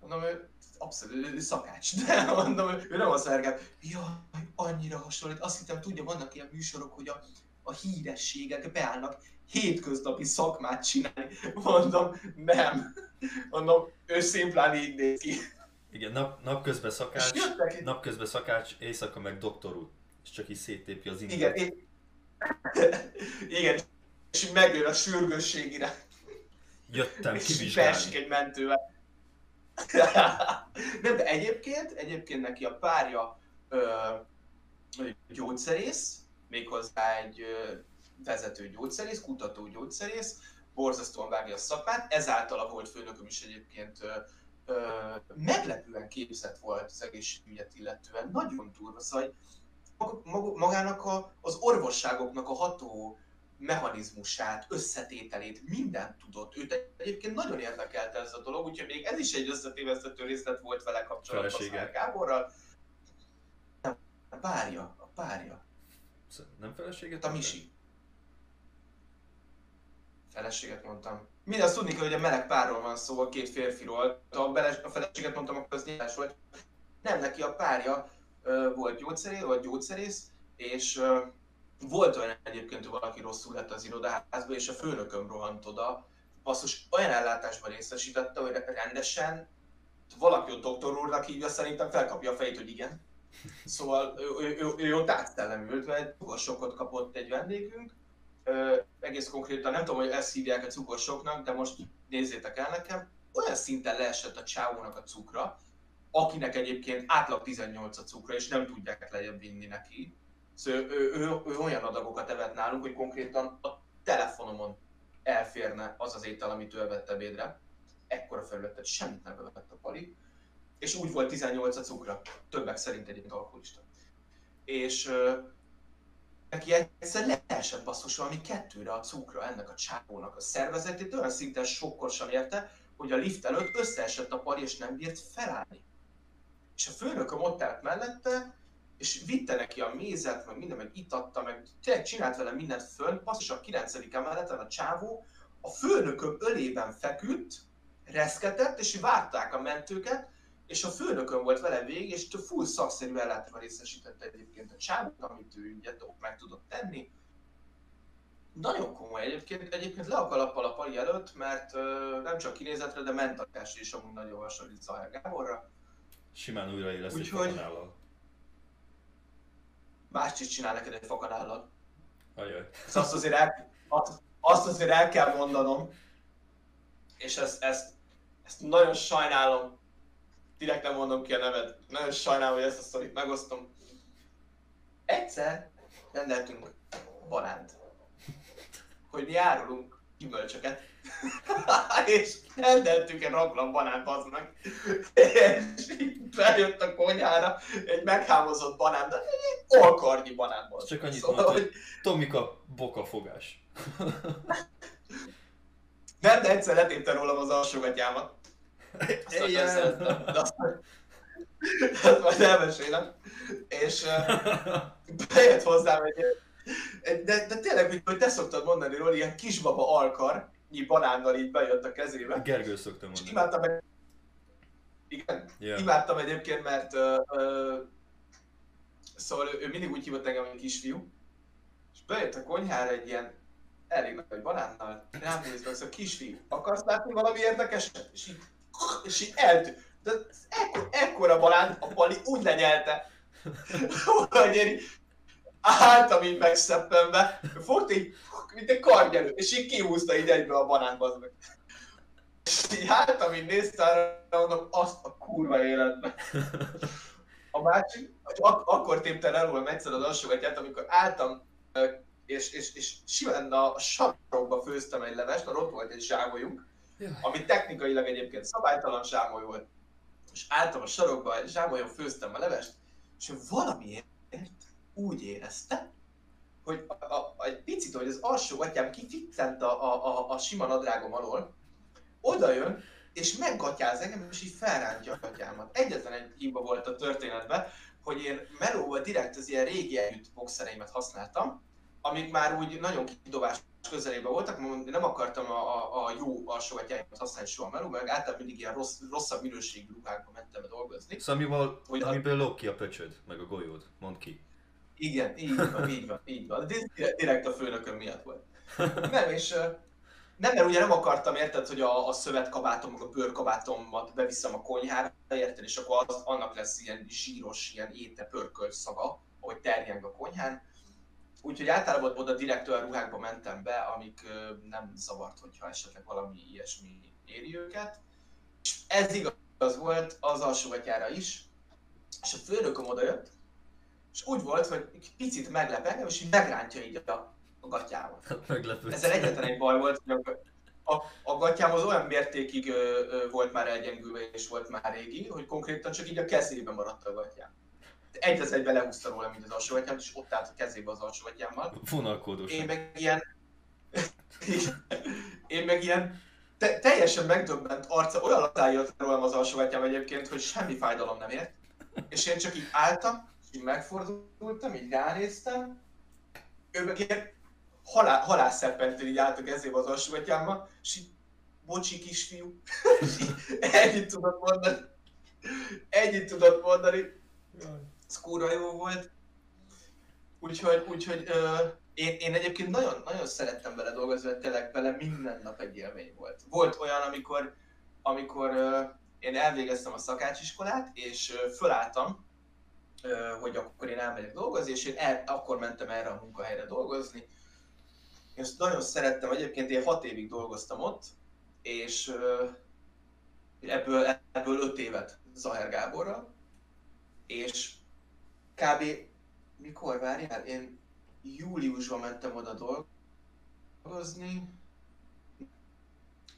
Mondom, ő abszolút ő szakács, de mondom, ő nem a Zahár Gábor. Jaj, annyira hasonlít. Azt hittem, tudja, vannak ilyen műsorok, hogy a, a hírességek beállnak hétköznapi szakmát csinálni. Mondom, nem. Mondom, ő szimplán így néz ki. Igen, nap, napközben És szakács, napközben szakács, éjszaka meg doktor úr. És csak így széttépi az Igen, inget. én... Igen, és megjön a sürgősségire. Jöttem És kivizsgálni. egy mentővel. Nem, de egyébként, egyébként neki a párja ö, gyógyszerész, méghozzá egy ö, vezető gyógyszerész, kutató gyógyszerész, borzasztóan vágja a szakmát, ezáltal a volt főnököm is egyébként ö, ö, meglepően képzett volt az egészségügyet illetően, nagyon durva, szóval mag- mag- magának a, az orvosságoknak a ható mechanizmusát, összetételét, mindent tudott. Őt egyébként nagyon érdekelte ez a dolog, úgyhogy még ez is egy összetévesztető részlet volt vele kapcsolatban Felesége. Gáborral. Nem, a párja, a párja. Nem feleséget? A Misi. Feleséget mondtam. Mindezt tudni kell, hogy a meleg párról van szó, a két férfiról. Ha a feleséget mondtam, akkor az nyilvás volt. Nem, neki a párja volt gyógyszerész, vagy gyógyszerész, és volt olyan egyébként, hogy valaki rosszul lett az irodaházba, és a főnököm rohant oda. Basszus, olyan ellátásban részesítette, hogy rendesen valaki ott doktor úrnak hívja, szerintem felkapja a fejét, hogy igen. Szóval ő, ő, ő, ő ott átszellemült, mert cukorsokkot kapott egy vendégünk. Ö, egész konkrétan nem tudom, hogy ezt hívják a cukorsoknak, de most nézzétek el nekem. Olyan szinten leesett a csávónak a cukra, akinek egyébként átlag 18 a cukra, és nem tudják lejjebb vinni neki. Szóval ő, ő, ő, olyan adagokat evett nálunk, hogy konkrétan a telefonomon elférne az az étel, amit ő evett ebédre. Ekkora felületet semmit nem evett a pali. És úgy volt 18 a cukra. Többek szerint egyébként alkoholista. És ö, neki egyszer leesett basszus valami kettőre a cukra ennek a csávónak a szervezetét, olyan szinten sokkosan érte, hogy a lift előtt összeesett a pali, és nem bírt felállni. És a főnököm ott állt mellette, és vitte neki a mézet, meg minden, meg itatta, meg tényleg csinált vele mindent fönn, basszus a 9. emeleten a csávó, a főnököm ölében feküdt, reszketett, és várták a mentőket, és a főnökön volt vele végig, és full szakszerű ellátásban részesítette egyébként a csávót, amit ő ugye meg tudott tenni. Nagyon komoly egyébként, egyébként le a kalappal a pali előtt, mert ö, nem csak kinézetre, de mentakás is amúgy nagyon hasonlít Zahár Gáborra. Simán újraélesz egy Úgyhogy- fakanállal. Mást is csinál neked egy fakanállal. Ajaj. Ezt azt azért el, azt, azt azért el kell mondanom, és ezt, ezt, ezt nagyon sajnálom, direkt nem mondom ki a neved, nagyon sajnálom, hogy ezt a sztorit megosztom. Egyszer rendeltünk banánt, hogy mi árulunk gyümölcsöket, és rendeltünk egy raklam banánt az meg, és bejött a konyhára egy meghámozott banán, de egy olkarnyi banán volt. Csak annyit Szóval, mondta, hogy Tomika bokafogás. Nem, de egyszer letépte rólam az alsógatyámat. Azt nagyon szerettem, de azt, azt majd elmesélem. És uh, bejött hozzám egy, egy de, de tényleg, hogy te szoktad mondani róla, ilyen kisbaba alkar, így banánnal így bejött a kezébe. Gergő szokta És mondani. imádtam egy... Igen, Ja. imádtam egyébként, mert uh, uh, szóval ő, ő mindig úgy hívott engem, hogy kisfiú. És bejött a konyhára egy ilyen elég nagy banánnal, rám nézve, szóval kisfiú, akarsz látni valami érdekeset? És így, és így eltűnt. De ekkor, ekkora banán a pali úgy lenyelte, hogy álltam így megszeppenve, fogta így, mint egy kargyelő, és így kihúzta így egybe a banánt, az meg. És így álltam, így néztem, mondom, azt a kurva életbe. A másik, ak- akkor tépte el rólam egyszer az alsógatját, amikor álltam, és, és, és simán a sarokba főztem egy levest, mert ott volt egy zsámolyunk, ami technikailag egyébként szabálytalan zsámoly volt. És álltam a sarokba, zsámolyon főztem a levest, és valamiért úgy érezte, hogy a, a, a, egy picit, hogy az alsó atyám kificcent a, a, a, a sima nadrágom alól, oda jön, és meggatyáz engem, és így felrántja a gatyámat. Egyetlen egy hiba volt a történetben, hogy én melóval direkt az ilyen régi együtt boxereimet használtam, amik már úgy nagyon kidobás közelében voltak, mert nem akartam a, a, a jó alsógatyáimat használni soha meló, meg általában mindig ilyen rossz, rosszabb minőségű ruhákba mentem dolgozni. Szóval amivel, Hogy a- amiből lóg ki a pöcsöd, meg a golyód. Mondd ki. Igen, így van, így van, így van. De direkt- a főnököm miatt volt. Nem, és nem, mert ugye nem akartam, érted, hogy a, a szövetkabátom, a bőrkabátomat beviszem a konyhára, érted, és akkor az, annak lesz ilyen zsíros, ilyen éte pörkölt szaga, ahogy terjeng a konyhán. Úgyhogy általában oda direkt olyan ruhákba mentem be, amik nem zavart, hogyha esetleg valami ilyesmi éri őket. És ez igaz volt az alsógatyára is, és a főnököm oda jött, és úgy volt, hogy egy picit meglep engem, és így megrántja így a, a gatyámat. Meglepő. Ezzel egyetlen egy baj volt, hogy a, a, a gatyám az olyan mértékig ö, ö, volt már elgyengülve és volt már régi, hogy konkrétan csak így a kezében maradt a gatyám. Egy az egybe lehúzta róla, mint az alsógatyámat, és ott állt a kezébe az alsógatyámmal. Vonalkódos. Én meg ilyen... Én meg ilyen te, teljesen megdöbbent arca, olyan latán jött rólam az alsógatyám egyébként, hogy semmi fájdalom nem ért. És én csak így álltam, így megfordultam, így ránéztem, ő meg ilyen halál, halálszeppentel így állt a kezébe az alsógatyámmal, és így, bocsi kisfiú, ennyit tudott mondani. Ennyit tudott mondani, ez kurva jó volt. Úgyhogy, úgyhogy ö, én, én egyébként nagyon, nagyon szerettem vele dolgozni, mert tényleg vele minden nap egy élmény volt. Volt olyan, amikor, amikor ö, én elvégeztem a szakácsiskolát, és ö, fölálltam, hogy akkor én elmegyek dolgozni, és én el, akkor mentem erre a munkahelyre dolgozni. Én ezt nagyon szerettem, egyébként én hat évig dolgoztam ott, és ebből, ebből öt évet Zaher Gáborral, és kb. mikor várjál? Én júliusban mentem oda dolgozni.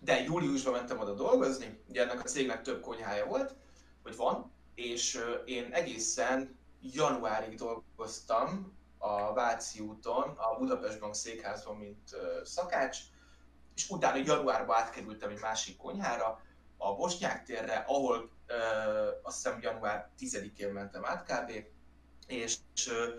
De júliusban mentem oda dolgozni, ugye ennek a cégnek több konyhája volt, vagy van, és én egészen januárig dolgoztam a Váci úton, a Budapest Bank székházban, mint szakács, és utána januárban átkerültem egy másik konyhára, a Bosnyák térre, ahol azt hiszem január 10-én mentem át kb. És, ö,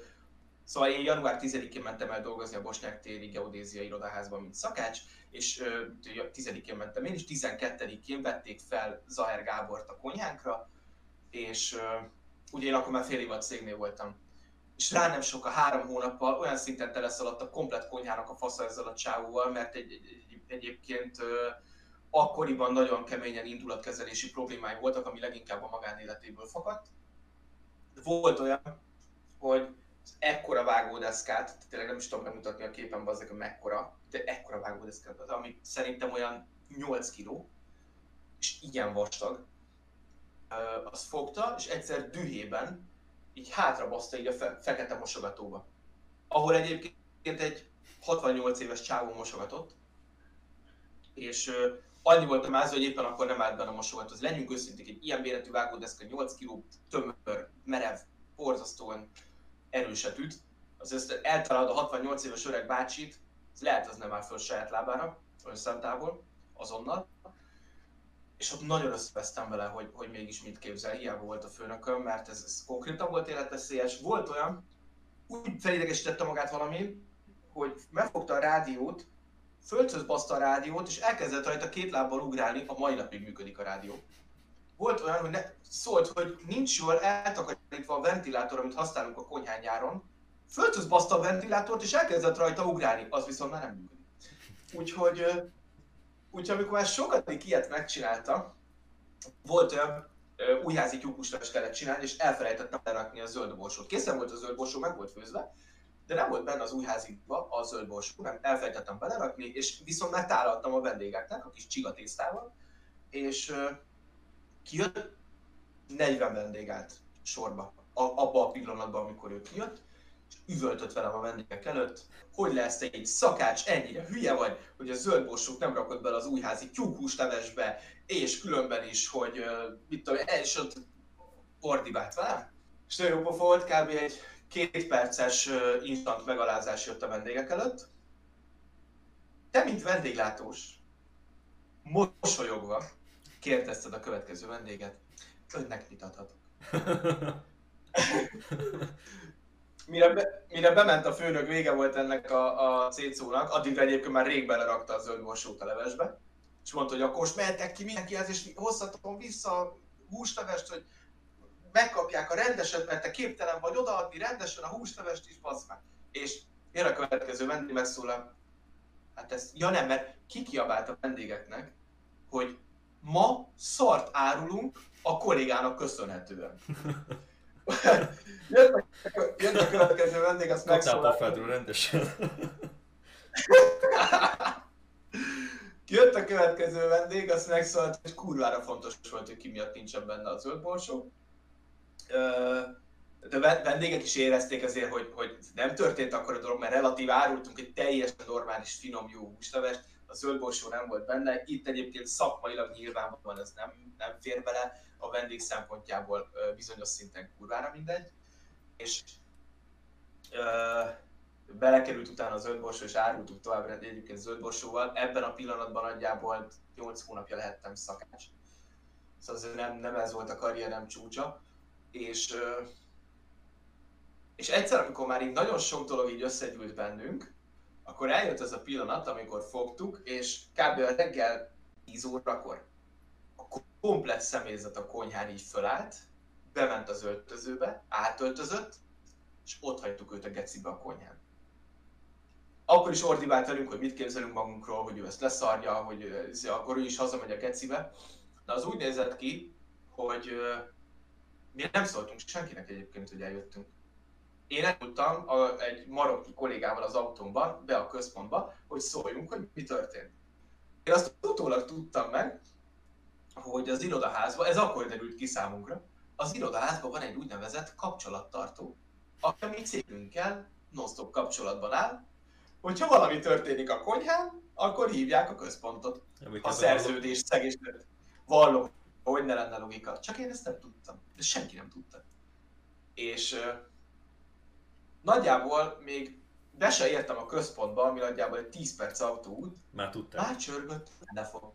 szóval én január 10-én mentem el dolgozni a Bosnyák téri geodéziai irodaházban, mint szakács, és ö, 10-én mentem én, és 12-én vették fel Zaher Gábort a konyhánkra, és ö, ugye én akkor már fél év a cégnél voltam. és rá nem sok a három hónappal olyan szinten teleszaladt a komplet konyhának a fasza ezzel a csávóval, mert egy, egy, egy, egyébként ö, akkoriban nagyon keményen indulatkezelési problémái voltak, ami leginkább a magánéletéből fakadt. Volt olyan, hogy ekkora vágódeszkát, tényleg nem is tudom bemutatni a képen, azzal, hogy mekkora, de ekkora vágódeszkát, ami szerintem olyan 8 kiló, és ilyen vastag, azt fogta, és egyszer dühében így hátrabaszta így a fe- fekete mosogatóba. Ahol egyébként egy 68 éves csávó mosogatott, és uh, annyi volt a mázó, hogy éppen akkor nem állt benne a mosogató. Legyünk őszinték, egy ilyen méretű vágódeszka, 8 kg tömör, merev, borzasztóan erőset üt. Az ezt eltalálod a 68 éves öreg bácsit, ez lehet az nem áll föl saját lábára, olyan azonnal. És ott nagyon összevesztem vele, hogy, hogy mégis mit képzel, hiába volt a főnököm, mert ez, ez konkrétan volt életveszélyes. Volt olyan, úgy felidegesítette magát valami, hogy megfogta a rádiót, földhöz baszta a rádiót, és elkezdett rajta két lábbal ugrálni, a mai napig működik a rádió. Volt olyan, hogy ne, szólt, hogy nincs jól eltakarítva a ventilátor, amit használunk a konyhán nyáron, földhöz baszta a ventilátort, és elkezdett rajta ugrálni, az viszont már nem működik. Úgyhogy, úgyhogy amikor már sokadik ilyet megcsinálta, volt olyan, újházi tyúkuslás kellett csinálni, és elfelejtettem lerakni a zöld borsót. Készen volt a zöld borsó, meg volt főzve, de nem volt benne az újháziba a zöld borsó, nem elfelejtettem belerakni, és viszont már tálaltam a vendégeknek a kis csigatésztával, és kijött, 40 vendég állt sorba, a, abba a pillanatban, amikor ő kijött, és üvöltött velem a vendégek előtt, hogy lesz te egy szakács, ennyire hülye vagy, hogy a zöld borsót nem rakod bele az újházi tyúkhúslevesbe, és különben is, hogy uh, mit tudom, és ott ordibált velem. És nagyon jó volt, kb. egy két perces uh, instant megalázás jött a vendégek előtt. Te, mint vendéglátós, mosolyogva kérdezted a következő vendéget, önnek mit adhatok? mire, be, mire bement a főnök, vége volt ennek a, a cécónak, addigra egyébként már rég belerakta a zöld borsót a levesbe, és mondta, hogy akkor most mehetek ki mindenkihez, és hozhatom vissza a húslevest, hogy megkapják a rendeset, mert te képtelen vagy odaadni rendesen a húslevest is, bazd meg. És jön a következő vendég megszólal, hát ez, ja nem, mert kikiabált a vendégeknek, hogy ma szart árulunk a kollégának köszönhetően. jött, a, jött a következő vendég, azt megszólal. Kaptál rendesen. Jött a következő vendég, azt megszólalt, hogy kurvára fontos volt, hogy ki miatt nincsen benne a zöld borsó. De vendégek is érezték azért, hogy, hogy nem történt akkor a dolog, mert relatív árultunk egy teljesen normális, finom, jó húslevest, a zöld borsó nem volt benne. Itt egyébként szakmailag nyilvánvalóan ez nem, nem fér bele, a vendég szempontjából bizonyos szinten kurvára mindegy. És belekerült utána a zöldborsó, és árultuk tovább egyébként zöldborsóval. Ebben a pillanatban nagyjából 8 hónapja lehettem szakács. Szóval nem, nem ez volt a karrierem csúcsa. És, és egyszer, amikor már így nagyon sok dolog így összegyűlt bennünk, akkor eljött ez a pillanat, amikor fogtuk, és kb. reggel 10 órakor komplet személyzet a konyhán így fölállt, bement az öltözőbe, átöltözött, és ott hagytuk őt a gecibe a konyhán akkor is ordibált velünk, hogy mit képzelünk magunkról, hogy ő ezt leszarja, hogy akkor ő is hazamegy a gecibe. De az úgy nézett ki, hogy mi nem szóltunk senkinek egyébként, hogy eljöttünk. Én elmondtam egy marokki kollégával az autómban, be a központba, hogy szóljunk, hogy mi történt. Én azt utólag tudtam meg, hogy az irodaházban, ez akkor derült ki számunkra, az irodaházban van egy úgynevezett kapcsolattartó, aki a mi cégünkkel non kapcsolatban áll, hogyha valami történik a konyhán, akkor hívják a központot. a szerződés szegésnek vallom, hogy ne lenne logika. Csak én ezt nem tudtam. De senki nem tudta. És uh, nagyjából még be se értem a központba, ami nagyjából egy 10 perc autóút. Már tudtam. Már csörgött a telefon.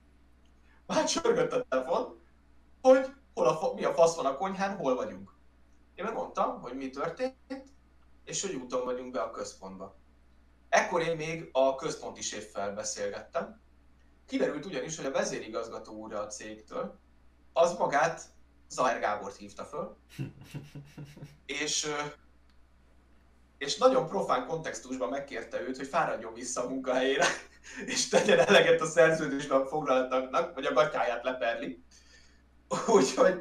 Már csörgött a telefon, hogy hol a, mi a fasz van a konyhán, hol vagyunk. Én megmondtam, hogy mi történt, és hogy úton vagyunk be a központba. Ekkor én még a központi séffel beszélgettem. Kiderült ugyanis, hogy a vezérigazgató úr a cégtől, az magát Zajr Gábort hívta föl, és és nagyon profán kontextusban megkérte őt, hogy fáradjon vissza a munkahelyére, és tegyen eleget a szerződésben foglaltaknak, vagy a gatyáját leperli. Úgyhogy,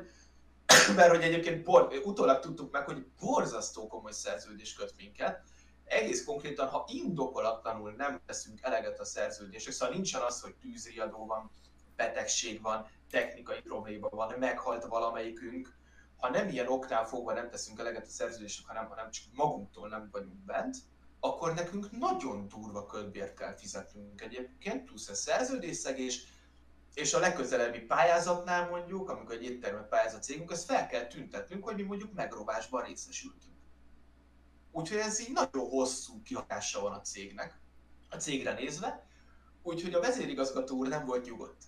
mert hogy egyébként bor, utólag tudtuk meg, hogy borzasztó komoly szerződés köt minket, egész konkrétan, ha indokolatlanul nem teszünk eleget a szerződésre, szóval nincsen az, hogy tűzriadó van, betegség van, technikai probléma van, meghalt valamelyikünk, ha nem ilyen oknál fogva nem teszünk eleget a szerződésnek, hanem, hanem csak magunktól nem vagyunk bent, akkor nekünk nagyon durva ködbért kell fizetnünk egyébként, plusz a szerződésszegés, és a legközelebbi pályázatnál mondjuk, amikor egy éttermet pályázat cégünk, azt fel kell tüntetnünk, hogy mi mondjuk megrovásban részesültünk. Úgyhogy ez így nagyon hosszú kihatása van a cégnek, a cégre nézve, úgyhogy a vezérigazgató úr nem volt nyugodt.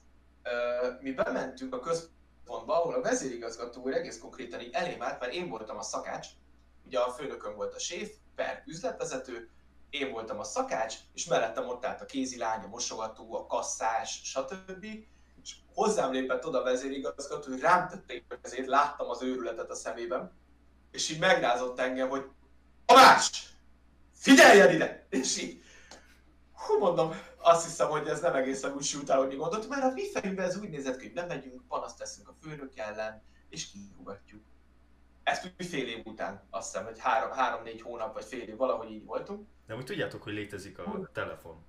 Mi bementünk a központba, ahol a vezérigazgató úr egész konkrétan így elém állt, mert én voltam a szakács, ugye a főnököm volt a séf, per üzletvezető, én voltam a szakács, és mellettem ott állt a kézilány, a mosogató, a kasszás, stb. És hozzám lépett oda a vezérigazgató, hogy rám tették ezért, láttam az őrületet a szemében, és így megrázott engem, hogy Tamás! Figyeljen ide! És így, hú mondom, azt hiszem, hogy ez nem egészen úgy sült el, hogy mi gondoltuk, mert a mi fejünkben ez úgy nézett hogy nem megyünk, panaszt teszünk a főnök ellen, és kirúgatjuk. Ezt úgy fél év után, azt hiszem, hogy három, három-négy hónap, vagy fél év, valahogy így voltunk. De úgy tudjátok, hogy létezik a telefon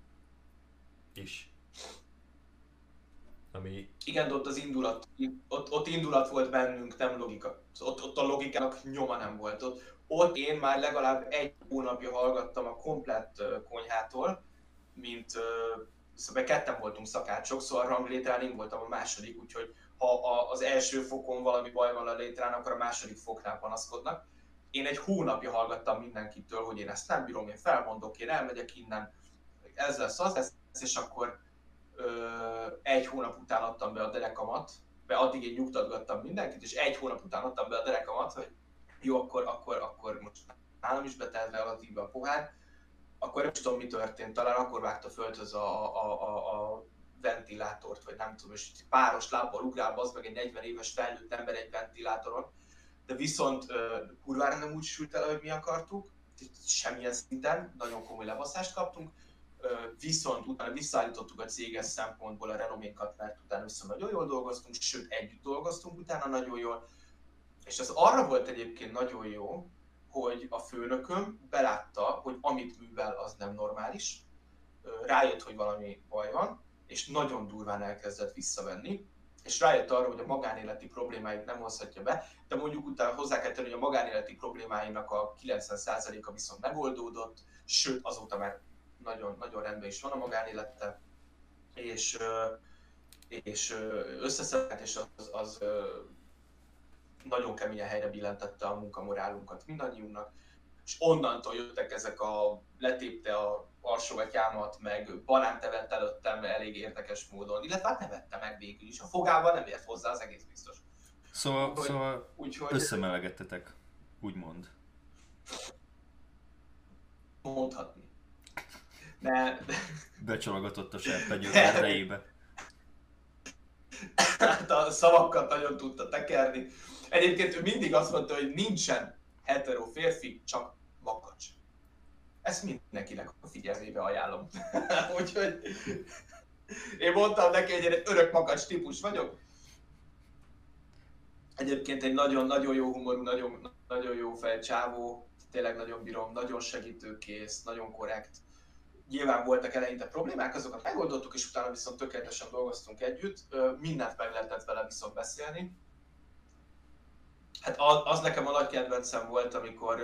is. Ami... Igen, de ott az indulat, ott, ott indulat volt bennünk, nem logika. Ott, ott a logikának nyoma nem volt. Ott, ott én már legalább egy hónapja hallgattam a komplett konyhától, mint szóval ketten voltunk szakácsok, szóval ranglétrán én voltam a második, úgyhogy ha az első fokon valami baj van a létrán, akkor a második foknál panaszkodnak. Én egy hónapja hallgattam mindenkitől, hogy én ezt nem bírom, én felmondok, én elmegyek innen, ez lesz az lesz, és akkor ö, egy hónap után adtam be a derekamat, be addig én nyugtatgattam mindenkit, és egy hónap után adtam be a derekamat, hogy jó, akkor, akkor, akkor most nálam is betelt relatíve a pohár, akkor nem tudom, mi történt, talán akkor vágta földhöz a, a, a, a ventilátort, vagy nem tudom, és páros lábbal ugrál, az meg egy 40 éves felnőtt ember egy ventilátoron, de viszont kurvára nem úgy sült el, hogy mi akartuk, semmilyen szinten, nagyon komoly levaszást kaptunk, viszont utána visszaállítottuk a céges szempontból a renoménkat, mert utána viszont nagyon jól dolgoztunk, sőt együtt dolgoztunk utána nagyon jól, és ez arra volt egyébként nagyon jó, hogy a főnököm belátta, hogy amit művel, az nem normális, rájött, hogy valami baj van, és nagyon durván elkezdett visszavenni, és rájött arra, hogy a magánéleti problémáit nem hozhatja be, de mondjuk utána hozzá kell tenni, hogy a magánéleti problémáinak a 90%-a viszont megoldódott, sőt azóta már nagyon, nagyon rendben is van a magánélete, és, és összeszedett, és az, az nagyon keményen helyre billentette a munkamorálunkat mindannyiunknak, és onnantól jöttek ezek a letépte a alsógatyámat, meg banánt evett előttem elég érdekes módon, illetve hát nevette meg végül is. A fogával nem ért hozzá, az egész biztos. Szóval, úgy, szóval úgyhogy... összemelegettetek, úgymond. Mondhatni. De... Becsalogatott a serpenyő erdejébe. Hát a szavakat nagyon tudta tekerni. Egyébként ő mindig azt mondta, hogy nincsen hetero férfi, csak. Ezt mindenkinek a figyelmébe ajánlom. Úgyhogy én mondtam neki, hogy én örök makacs típus vagyok. Egyébként egy nagyon-nagyon jó humorú, nagyon, nagyon jó fej csávó, tényleg nagyon bírom, nagyon segítőkész, nagyon korrekt. Nyilván voltak eleinte problémák, azokat megoldottuk, és utána viszont tökéletesen dolgoztunk együtt. Mindent meg lehetett vele viszont beszélni Hát az, nekem a nagy kedvencem volt, amikor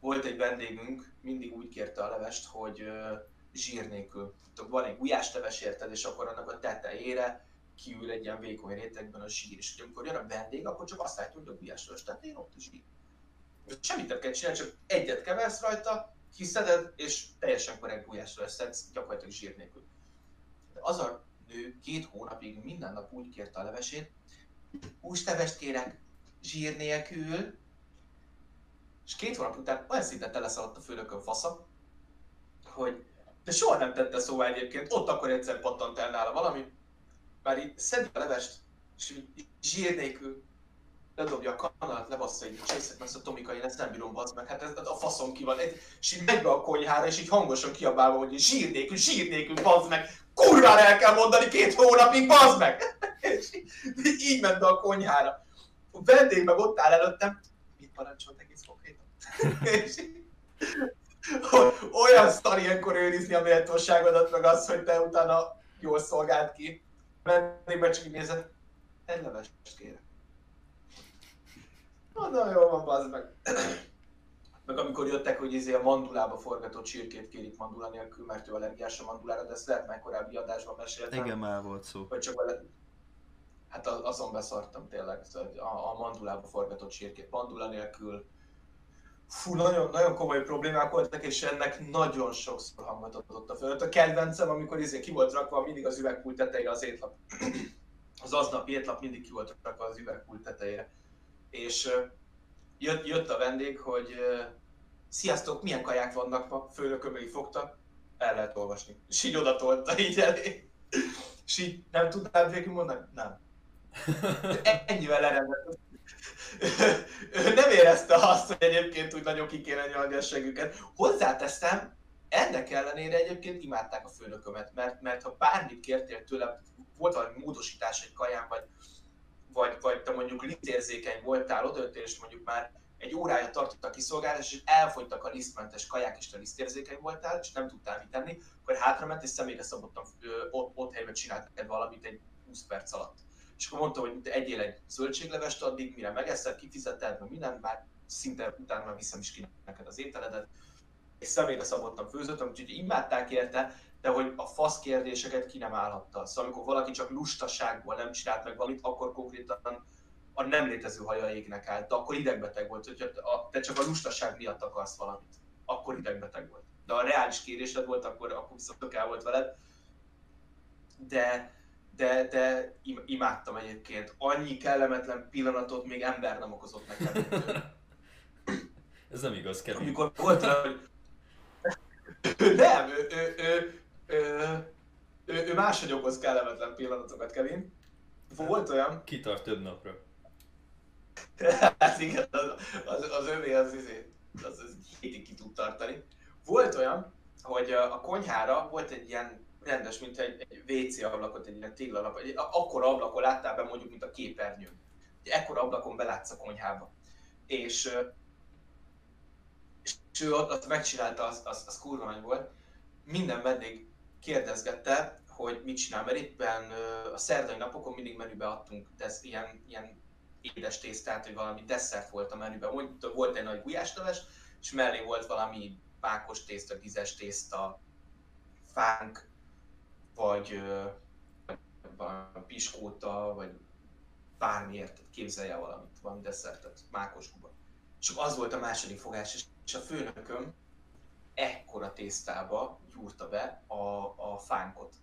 volt egy vendégünk, mindig úgy kérte a levest, hogy uh, zsír nélkül. Tudod, van egy gulyásleves érted, és akkor annak a tetejére kiül egy ilyen vékony rétegben a zsír, és amikor jön a vendég, akkor csak azt látja, hogy a gulyásleves tetején ott a zsír. Semmit nem kell csinálni, csak egyet keversz rajta, kiszeded, és teljesen korrekt gulyásleves szedsz, gyakorlatilag zsír nélkül. De az a nő két hónapig minden nap úgy kérte a levesét, hústevest kérek, zsír nélkül, és két hónap után olyan szinten teleszaladt a főnökön fasza, hogy de soha nem tette szóval egyébként, ott akkor egyszer pattant el nála valami, már így szedi a levest, és zsír nélkül, ledobja a kanalat, lebassza így, csészek meg a Tomika, én ezt nem bírom, bazd meg, hát ez, a faszom ki van. És így megy be a konyhára, és így hangosan kiabálva, hogy sír nélkül, sír nélkül, bazd meg, kurvára el kell mondani két hónapig, bazd meg! És így, így ment be a konyhára. A vendég meg ott áll előttem, mit parancsolt egész? És olyan szar ilyenkor őrizni a méltóságodat, meg az, hogy te utána jól szolgált ki. Vendégben csak így nézett, egy levest kérek. Na, jó van, bazd meg. Meg amikor jöttek, hogy izé a mandulába forgatott csirkét kérik mandula nélkül, mert ő allergiás a mandulára, de ezt lehet már korábbi adásban meséltem. Igen, már volt szó. Vagy csak vele... Hát azon beszartam tényleg, szóval a, a mandulába forgatott csirkét mandula nélkül. Fú, nagyon, nagyon komoly problémák voltak, és ennek nagyon sokszor hangot adott a föld. A kedvencem, amikor izé ki volt rakva mindig az üvegpult tetejére az étlap. az aznapi étlap mindig ki volt rakva az üvegpult tetejére és jött, jött a vendég, hogy sziasztok, milyen kaják vannak ma, főnököm így fogta, el lehet olvasni. És így oda tolta így elé. És így nem tudtál végül mondani? Nem. Ennyivel lerendett. Ő nem érezte azt, hogy egyébként úgy nagyon ki kéne nyalni a següket. Hozzáteszem, ennek ellenére egyébként imádták a főnökömet, mert, mert ha bármit kértél tőlem, volt valami módosítás egy kaján, vagy vagy, vagy te mondjuk lisztérzékeny voltál, ott és mondjuk már egy órája tartott a kiszolgálás, és elfogytak a lisztmentes kaják, és te lisztérzékeny voltál, és nem tudtál mit tenni, akkor hátrament, és személyre szabottan ott, ott helyben csinált neked valamit egy 20 perc alatt. És akkor mondta, hogy egyél egy zöldséglevest addig, mire megeszed, kifizeted, meg minden, már szinte utána már viszem is ki neked az ételedet, és személyre szabottan főzöttem, úgyhogy imádták érte, de hogy a fasz kérdéseket ki nem állhatta. Szóval amikor valaki csak lustaságból nem csinált meg valamit, akkor konkrétan a nem létező haja égnek állt, de akkor idegbeteg volt, hogyha te csak a lustaság miatt akarsz valamit, akkor idegbeteg volt. De a reális kérésed volt, akkor, akkor viszont el volt veled. De, de, de imádtam egyébként. Annyi kellemetlen pillanatot még ember nem okozott nekem. Ez nem igaz, Kevin. Amikor volt hogy nem, ő, ő, ő, ő, ő, ő máshogy okoz kellemetlen pillanatokat, Kevin. Volt olyan... Kitart több napra. hát igen, az, az, az övé az, az, az, az hétig ki tud tartani. Volt olyan, hogy a konyhára volt egy ilyen rendes, mint egy, egy WC ablakot, egy ilyen téglalap, egy akkora ablakon láttál be mondjuk, mint a képernyő. Egy ekkora ablakon belátsz a konyhába. És, és ő ott megcsinálta, az, az, az kurva volt. Minden vendég kérdezgette, hogy mit csinál, mert éppen a szerdai napokon mindig menübe adtunk de ez ilyen, ilyen édes tésztát, hogy valami desszert volt a menüben. Volt egy nagy gulyásleves, és mellé volt valami pákos tészta, gizes tészta, fánk, vagy piskóta, vagy bármiért képzelje valamit, valami desszertet, mákos kuba. És az volt a második fogás, és a főnököm ekkora tésztába gyúrta be a, a fánkot.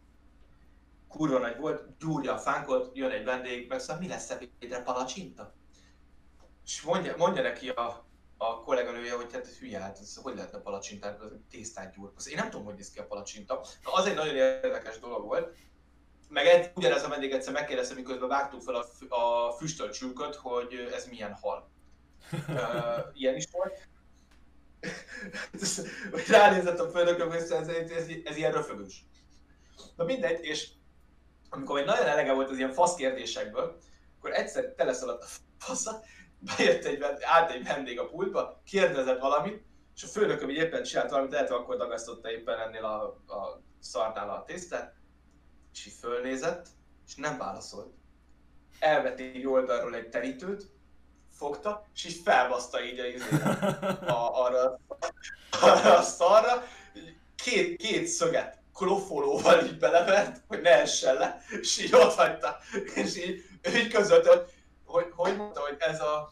Kurva nagy volt, gyúrja a fánkot, jön egy vendég, meg szóval mi lesz ebédre, palacsinta? És mondja, mondja neki a, a kolléganője, hogy hát hülye, hát ez, hogy lehetne palacsintát, tésztát gyúr. Én nem tudom, hogy néz ki a palacsinta. Na, az egy nagyon érdekes dolog volt. Meg egy, ugyanez a vendég egyszer megkérdezte, miközben vágtuk fel a, a füstölt hogy ez milyen hal. uh, ilyen is volt hogy ránézett a főnököm, hogy ez, ez, ez, ez ilyen röfögős. Na mindegy, és amikor egy nagyon elege volt az ilyen fasz kérdésekből, akkor egyszer teleszaladt a fasza, bejött egy, állt egy vendég a pultba, kérdezett valamit, és a főnököm így éppen csinált valamit, lehet, hogy akkor dagasztotta éppen ennél a, a szarnál a tésztát, és így fölnézett, és nem válaszolt. Elvett egy oldalról egy terítőt, fogta, és így felbaszta így a, a, arra, arra a szarra, két, két szöget klofolóval így belevert, hogy ne essen le, és így ott hagyta, és így, így között, hogy, hogy, hogy mondta, hogy ez a...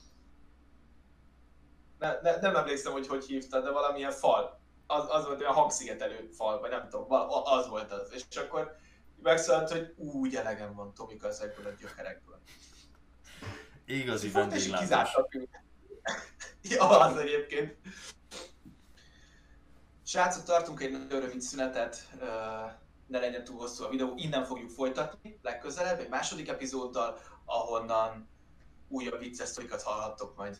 Ne, ne, nem emlékszem, hogy hogy hívta, de valamilyen fal. Az, az volt olyan hangszigetelő fal, vagy nem tudom, az volt az. És akkor megszólalt, hogy úgy elegem van Tomika ezekből a gyökerekből. Igazi vendéglátás. ja, az egyébként. Srácok, tartunk egy nagyon rövid szünetet, ne legyen túl hosszú a videó, innen fogjuk folytatni legközelebb, egy második epizóddal, ahonnan újabb vicces sztorikat hallhattok majd.